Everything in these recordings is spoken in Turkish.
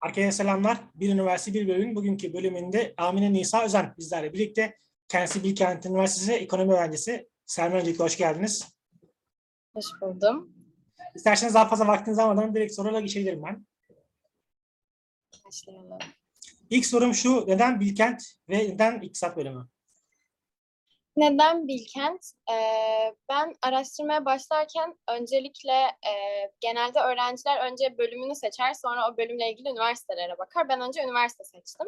Herkese selamlar. Bir Üniversite Bir Bölümün bugünkü bölümünde Amine Nisa Özen bizlerle birlikte. Kendisi Bilkent Üniversitesi Ekonomi Öğrencisi. Selma öncelikle hoş geldiniz. Hoş buldum. İsterseniz daha fazla vaktinizi almadan direkt sorularla geçebilirim ben. Başlayalım. İlk sorum şu, neden Bilkent ve neden İktisat Bölümü? Neden Bilkent? Ee, ben araştırmaya başlarken öncelikle e, genelde öğrenciler önce bölümünü seçer sonra o bölümle ilgili üniversitelere bakar. Ben önce üniversite seçtim.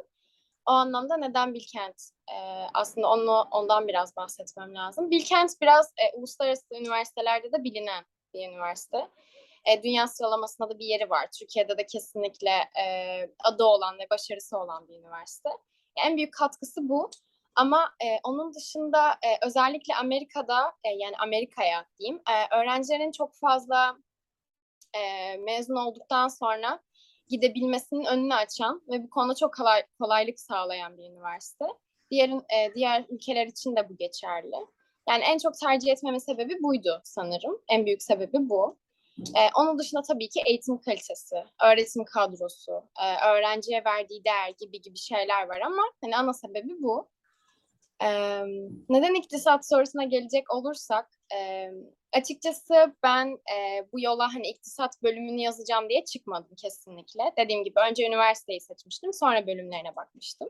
O anlamda neden Bilkent? Ee, aslında onu ondan biraz bahsetmem lazım. Bilkent biraz e, uluslararası üniversitelerde de bilinen bir üniversite. E, dünya sıralamasında da bir yeri var. Türkiye'de de kesinlikle e, adı olan ve başarısı olan bir üniversite. En büyük katkısı bu. Ama e, onun dışında e, özellikle Amerika'da e, yani Amerika'ya diyeyim e, öğrencilerin çok fazla e, mezun olduktan sonra gidebilmesinin önünü açan ve bu konuda çok kolay, kolaylık sağlayan bir üniversite. Diğer e, diğer ülkeler için de bu geçerli. Yani en çok tercih etmeme sebebi buydu sanırım. En büyük sebebi bu. E, onun dışında tabii ki eğitim kalitesi, öğretim kadrosu, e, öğrenciye verdiği değer gibi gibi şeyler var ama hani ana sebebi bu. Ee, neden iktisat sorusuna gelecek olursak, e, açıkçası ben e, bu yola hani iktisat bölümünü yazacağım diye çıkmadım kesinlikle. Dediğim gibi önce üniversiteyi seçmiştim, sonra bölümlerine bakmıştım.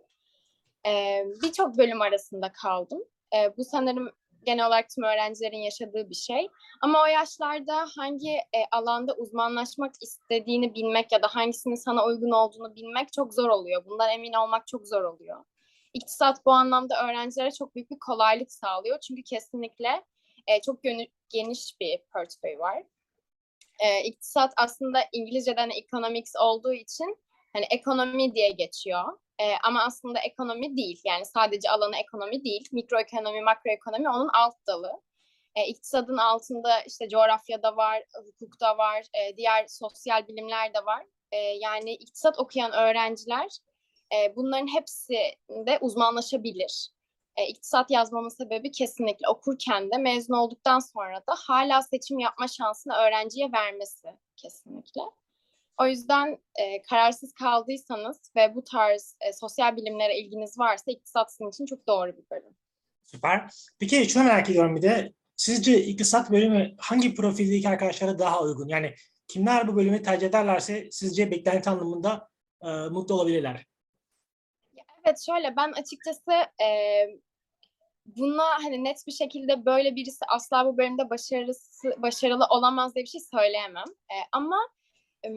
Ee, Birçok bölüm arasında kaldım. Ee, bu sanırım genel olarak tüm öğrencilerin yaşadığı bir şey. Ama o yaşlarda hangi e, alanda uzmanlaşmak istediğini bilmek ya da hangisinin sana uygun olduğunu bilmek çok zor oluyor. Bundan emin olmak çok zor oluyor. İktisat bu anlamda öğrencilere çok büyük bir kolaylık sağlıyor. Çünkü kesinlikle e, çok geniş bir portföy var. E, iktisat aslında İngilizceden economics olduğu için hani ekonomi diye geçiyor. E, ama aslında ekonomi değil. Yani sadece alanı ekonomi değil. Mikroekonomi, makroekonomi onun alt dalı. E, iktisadın altında işte coğrafyada var, hukukta var, e, diğer sosyal bilimler de var. E, yani iktisat okuyan öğrenciler e, bunların hepsinde uzmanlaşabilir. E, iktisat yazmamın sebebi kesinlikle okurken de mezun olduktan sonra da hala seçim yapma şansını öğrenciye vermesi kesinlikle. O yüzden e, kararsız kaldıysanız ve bu tarz e, sosyal bilimlere ilginiz varsa iktisat sizin için çok doğru bir bölüm. Süper. Peki şunu merak ediyorum bir de. Sizce İktisat Bölümü hangi profildeki arkadaşlara daha uygun? Yani kimler bu bölümü tercih ederlerse sizce beklenti anlamında e, mutlu olabilirler? Evet şöyle ben açıkçası e, buna hani net bir şekilde böyle birisi asla bu bölümde başarısı, başarılı olamaz diye bir şey söyleyemem. E, ama e,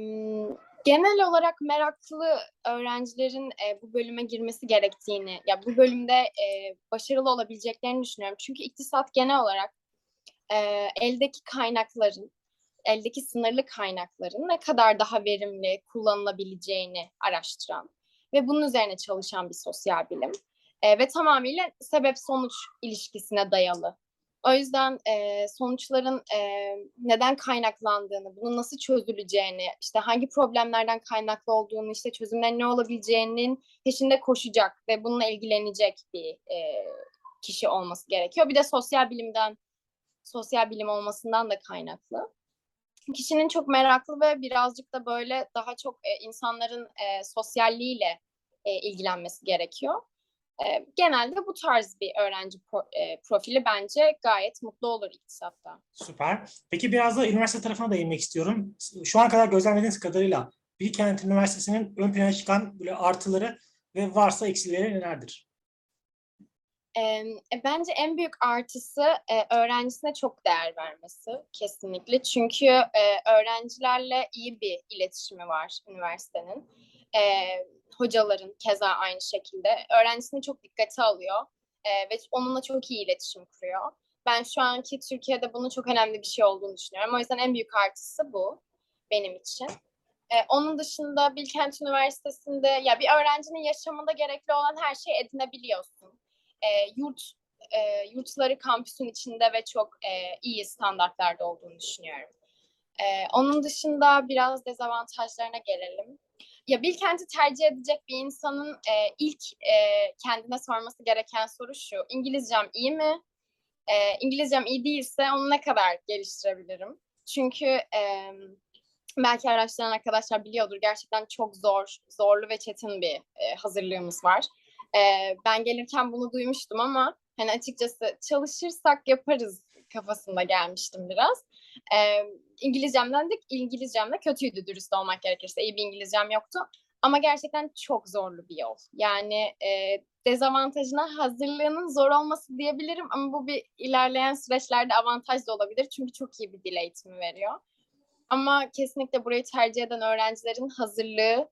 genel olarak meraklı öğrencilerin e, bu bölüme girmesi gerektiğini, ya bu bölümde e, başarılı olabileceklerini düşünüyorum. Çünkü iktisat genel olarak e, eldeki kaynakların, eldeki sınırlı kaynakların ne kadar daha verimli kullanılabileceğini araştıran ve bunun üzerine çalışan bir sosyal bilim. E, ve tamamıyla sebep-sonuç ilişkisine dayalı. O yüzden e, sonuçların e, neden kaynaklandığını, bunun nasıl çözüleceğini, işte hangi problemlerden kaynaklı olduğunu, işte çözümlerin ne olabileceğinin peşinde koşacak ve bununla ilgilenecek bir e, kişi olması gerekiyor. Bir de sosyal bilimden, sosyal bilim olmasından da kaynaklı kişinin çok meraklı ve birazcık da böyle daha çok e, insanların e, sosyalliğiyle e, ilgilenmesi gerekiyor. E, genelde bu tarz bir öğrenci pro, e, profili bence gayet mutlu olur iktisatta. Süper. Peki biraz da üniversite tarafına değinmek istiyorum. Şu an kadar gözlemlediğiniz kadarıyla Bilkent Üniversitesi'nin ön plana çıkan böyle artıları ve varsa eksileri nelerdir? E, bence en büyük artısı e, öğrencisine çok değer vermesi kesinlikle. Çünkü e, öğrencilerle iyi bir iletişimi var üniversitenin. E, hocaların keza aynı şekilde. Öğrencisini çok dikkate alıyor e, ve onunla çok iyi iletişim kuruyor. Ben şu anki Türkiye'de bunun çok önemli bir şey olduğunu düşünüyorum. O yüzden en büyük artısı bu benim için. E, onun dışında Bilkent Üniversitesi'nde ya bir öğrencinin yaşamında gerekli olan her şeyi edinebiliyorsun. E, yurt e, yurtları kampüsün içinde ve çok e, iyi standartlarda olduğunu düşünüyorum. E, onun dışında biraz dezavantajlarına gelelim. Ya Bilkent'i tercih edecek bir insanın e, ilk e, kendine sorması gereken soru şu. İngilizcem iyi mi? E, İngilizcem iyi değilse onu ne kadar geliştirebilirim? Çünkü e, belki araştıran arkadaşlar biliyordur. Gerçekten çok zor, zorlu ve çetin bir e, hazırlığımız var. E, ben gelirken bunu duymuştum ama hani açıkçası çalışırsak yaparız kafasında gelmiştim biraz. E, İngilizcemden de İngilizcem de kötüydü dürüst olmak gerekirse. İyi bir İngilizcem yoktu. Ama gerçekten çok zorlu bir yol. Yani e, dezavantajına hazırlığının zor olması diyebilirim ama bu bir ilerleyen süreçlerde avantaj da olabilir. Çünkü çok iyi bir dil eğitimi veriyor. Ama kesinlikle burayı tercih eden öğrencilerin hazırlığı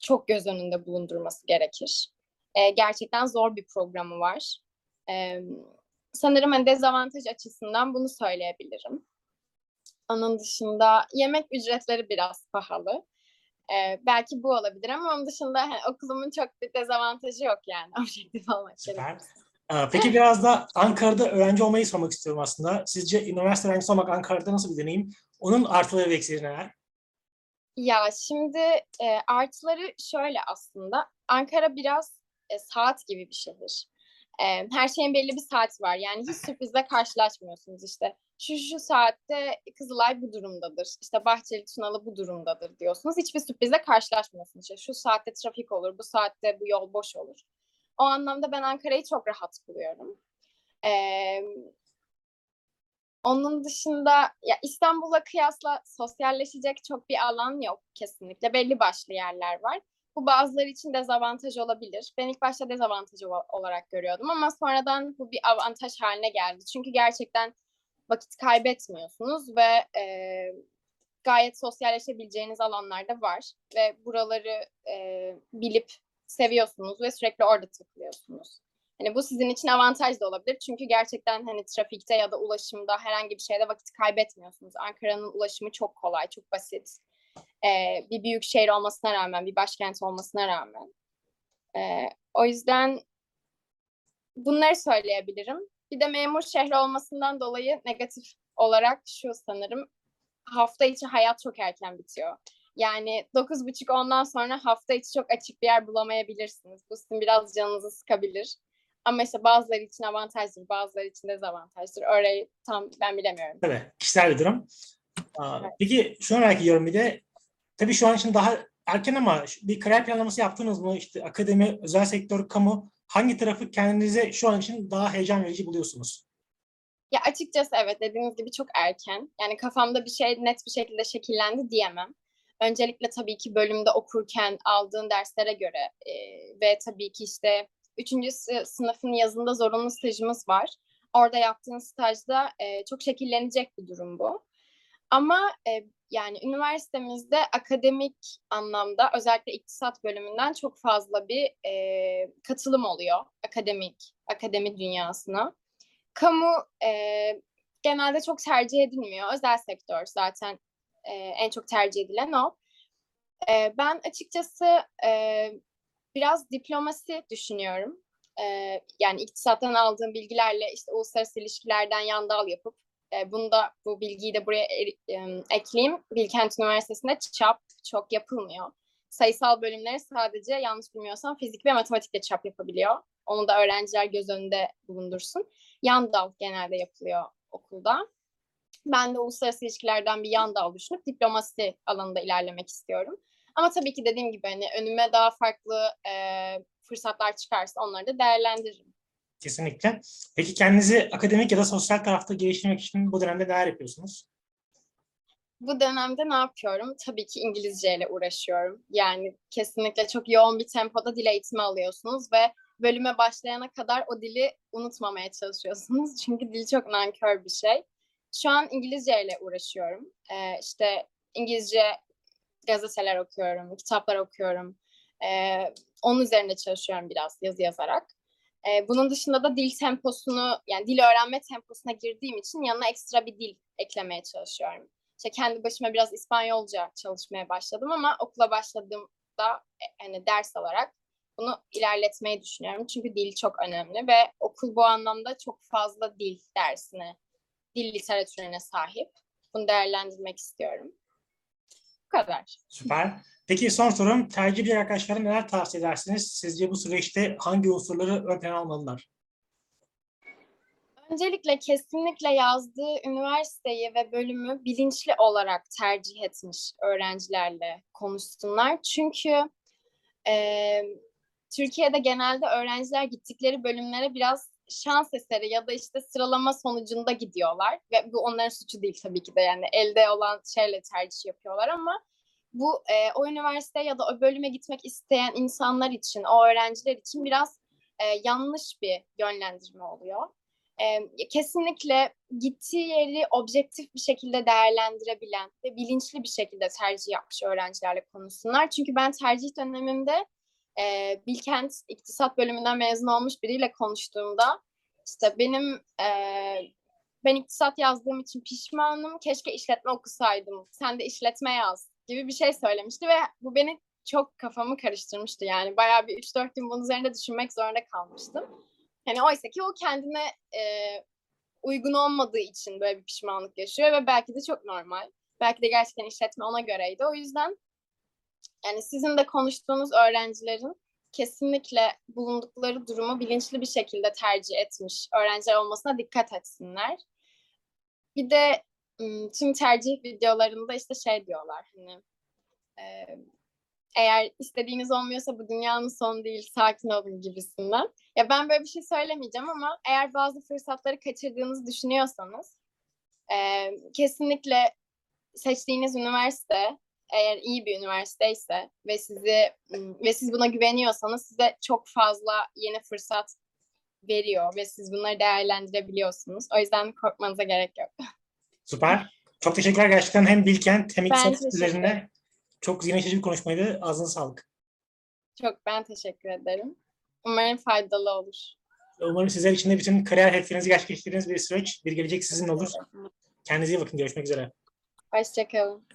çok göz önünde bulundurması gerekir. E, gerçekten zor bir programı var. E, sanırım hani dezavantaj açısından bunu söyleyebilirim. Onun dışında yemek ücretleri biraz pahalı. Ee, belki bu olabilir ama onun dışında hani, okulumun çok bir dezavantajı yok yani objektif olmak Süper. Ee, Peki biraz da Ankara'da öğrenci olmayı sormak istiyorum aslında. Sizce üniversite öğrencisi olmak Ankara'da nasıl bir deneyim? Onun artıları ve eksileri neler? Ya şimdi e, artıları şöyle aslında. Ankara biraz e, saat gibi bir şehir. E, her şeyin belli bir saati var. Yani hiç sürprizle karşılaşmıyorsunuz işte. Şu şu saatte Kızılay bu durumdadır. İşte Bahçeli Tunalı bu durumdadır diyorsunuz. Hiçbir sürprizle karşılaşmıyorsunuz. İşte şu saatte trafik olur, bu saatte bu yol boş olur. O anlamda ben Ankara'yı çok rahat buluyorum. Ee, onun dışında ya İstanbul'la kıyasla sosyalleşecek çok bir alan yok kesinlikle. Belli başlı yerler var. Bu bazıları için dezavantaj olabilir. Ben ilk başta dezavantaj olarak görüyordum ama sonradan bu bir avantaj haline geldi. Çünkü gerçekten vakit kaybetmiyorsunuz ve e, gayet sosyalleşebileceğiniz alanlar da var ve buraları e, bilip seviyorsunuz ve sürekli orada takılıyorsunuz. Hani bu sizin için avantaj da olabilir. Çünkü gerçekten hani trafikte ya da ulaşımda herhangi bir şeyde vakit kaybetmiyorsunuz. Ankara'nın ulaşımı çok kolay, çok basit. Ee, bir büyük şehir olmasına rağmen, bir başkent olmasına rağmen. Ee, o yüzden bunları söyleyebilirim. Bir de memur şehri olmasından dolayı negatif olarak şu sanırım hafta içi hayat çok erken bitiyor. Yani dokuz buçuk ondan sonra hafta içi çok açık bir yer bulamayabilirsiniz. Bu sizin biraz canınızı sıkabilir. Ama işte bazıları için avantajdır, bazıları için dezavantajdır. Orayı tam ben bilemiyorum. Tabii, kişisel bir durum. Peki şunu merak ediyorum bir de, tabii şu an için daha erken ama bir kariyer planlaması yaptınız mı? İşte akademi, özel sektör, kamu, hangi tarafı kendinize şu an için daha heyecan verici buluyorsunuz? Ya açıkçası evet dediğiniz gibi çok erken. Yani kafamda bir şey net bir şekilde şekillendi diyemem. Öncelikle tabii ki bölümde okurken aldığın derslere göre e, ve tabii ki işte üçüncü sınıfın yazında zorunlu stajımız var. Orada yaptığın stajda e, çok şekillenecek bir durum bu. Ama e, yani üniversitemizde akademik anlamda özellikle iktisat bölümünden çok fazla bir e, katılım oluyor akademik, akademi dünyasına. Kamu e, genelde çok tercih edilmiyor. Özel sektör zaten e, en çok tercih edilen o. E, ben açıkçası e, biraz diplomasi düşünüyorum. E, yani iktisattan aldığım bilgilerle işte uluslararası ilişkilerden yan dal yapıp e, bunu da bu bilgiyi de buraya ekleyeyim. Bilkent Üniversitesi'nde çap çok yapılmıyor. Sayısal bölümleri sadece yanlış bilmiyorsam fizik ve matematikte çap yapabiliyor. Onu da öğrenciler göz önünde bulundursun. Yan dal genelde yapılıyor okulda. Ben de uluslararası ilişkilerden bir yan dal düşünüp diplomasi alanında ilerlemek istiyorum. Ama tabii ki dediğim gibi hani önüme daha farklı e, fırsatlar çıkarsa onları da değerlendiririm. Kesinlikle. Peki kendinizi akademik ya da sosyal tarafta geliştirmek için bu dönemde neler yapıyorsunuz? Bu dönemde ne yapıyorum? Tabii ki İngilizce ile uğraşıyorum. Yani kesinlikle çok yoğun bir tempoda dil eğitimi alıyorsunuz ve bölüme başlayana kadar o dili unutmamaya çalışıyorsunuz. Çünkü dil çok nankör bir şey. Şu an İngilizce ile uğraşıyorum. Ee, işte İngilizce gazeteler okuyorum, kitaplar okuyorum. Ee, onun üzerinde çalışıyorum biraz yazı yazarak. Ee, bunun dışında da dil temposunu, yani dil öğrenme temposuna girdiğim için yanına ekstra bir dil eklemeye çalışıyorum. İşte kendi başıma biraz İspanyolca çalışmaya başladım ama okula başladığımda yani ders alarak bunu ilerletmeyi düşünüyorum. Çünkü dil çok önemli ve okul bu anlamda çok fazla dil dersine, dil literatürüne sahip. Bunu değerlendirmek istiyorum. Bu kadar. Süper. Peki son sorum, tercih bir arkadaşlara neler tavsiye edersiniz? Sizce bu süreçte hangi unsurları ön almalılar? Öncelikle kesinlikle yazdığı üniversiteyi ve bölümü bilinçli olarak tercih etmiş öğrencilerle konuşsunlar. Çünkü eee, Türkiye'de genelde öğrenciler gittikleri bölümlere biraz şans eseri ya da işte sıralama sonucunda gidiyorlar. Ve bu onların suçu değil tabii ki de yani elde olan şeyle tercih yapıyorlar ama bu eee, o üniversite ya da o bölüme gitmek isteyen insanlar için, o öğrenciler için biraz eee, yanlış bir yönlendirme oluyor. Eee, kesinlikle gittiği yeri objektif bir şekilde değerlendirebilen ve bilinçli bir şekilde tercih yapmış öğrencilerle konuşsunlar. Çünkü ben tercih dönemimde eee, Bilkent İktisat bölümünden mezun olmuş biriyle konuştuğumda işte benim eee, ben iktisat yazdığım için pişmanım. Keşke işletme okusaydım. Sen de işletme yaz gibi bir şey söylemişti ve bu beni çok kafamı karıştırmıştı. Yani bayağı bir 3-4 gün bunun üzerinde düşünmek zorunda kalmıştım. Hani oysa ki o kendine e, uygun olmadığı için böyle bir pişmanlık yaşıyor ve belki de çok normal. Belki de gerçekten işletme ona göreydi. O yüzden yani sizin de konuştuğunuz öğrencilerin kesinlikle bulundukları durumu bilinçli bir şekilde tercih etmiş öğrenciler olmasına dikkat etsinler. Bir de tüm tercih videolarında işte şey diyorlar hani eğer istediğiniz olmuyorsa bu dünyanın sonu değil sakin olun gibisinden. Ya ben böyle bir şey söylemeyeceğim ama eğer bazı fırsatları kaçırdığınızı düşünüyorsanız e, kesinlikle seçtiğiniz üniversite eğer iyi bir üniversiteyse ve sizi ve siz buna güveniyorsanız size çok fazla yeni fırsat veriyor ve siz bunları değerlendirebiliyorsunuz. O yüzden korkmanıza gerek yok. Süper. Çok teşekkürler gerçekten hem Bilkent hem İktisat üzerine çok açıcı bir konuşmaydı. Ağzına sağlık. Çok ben teşekkür ederim. Umarım faydalı olur. Umarım sizler için de bütün kariyer hedeflerinizi gerçekleştirdiğiniz bir süreç, bir gelecek sizin olur. Kendinize iyi bakın. Görüşmek üzere. Hoşçakalın.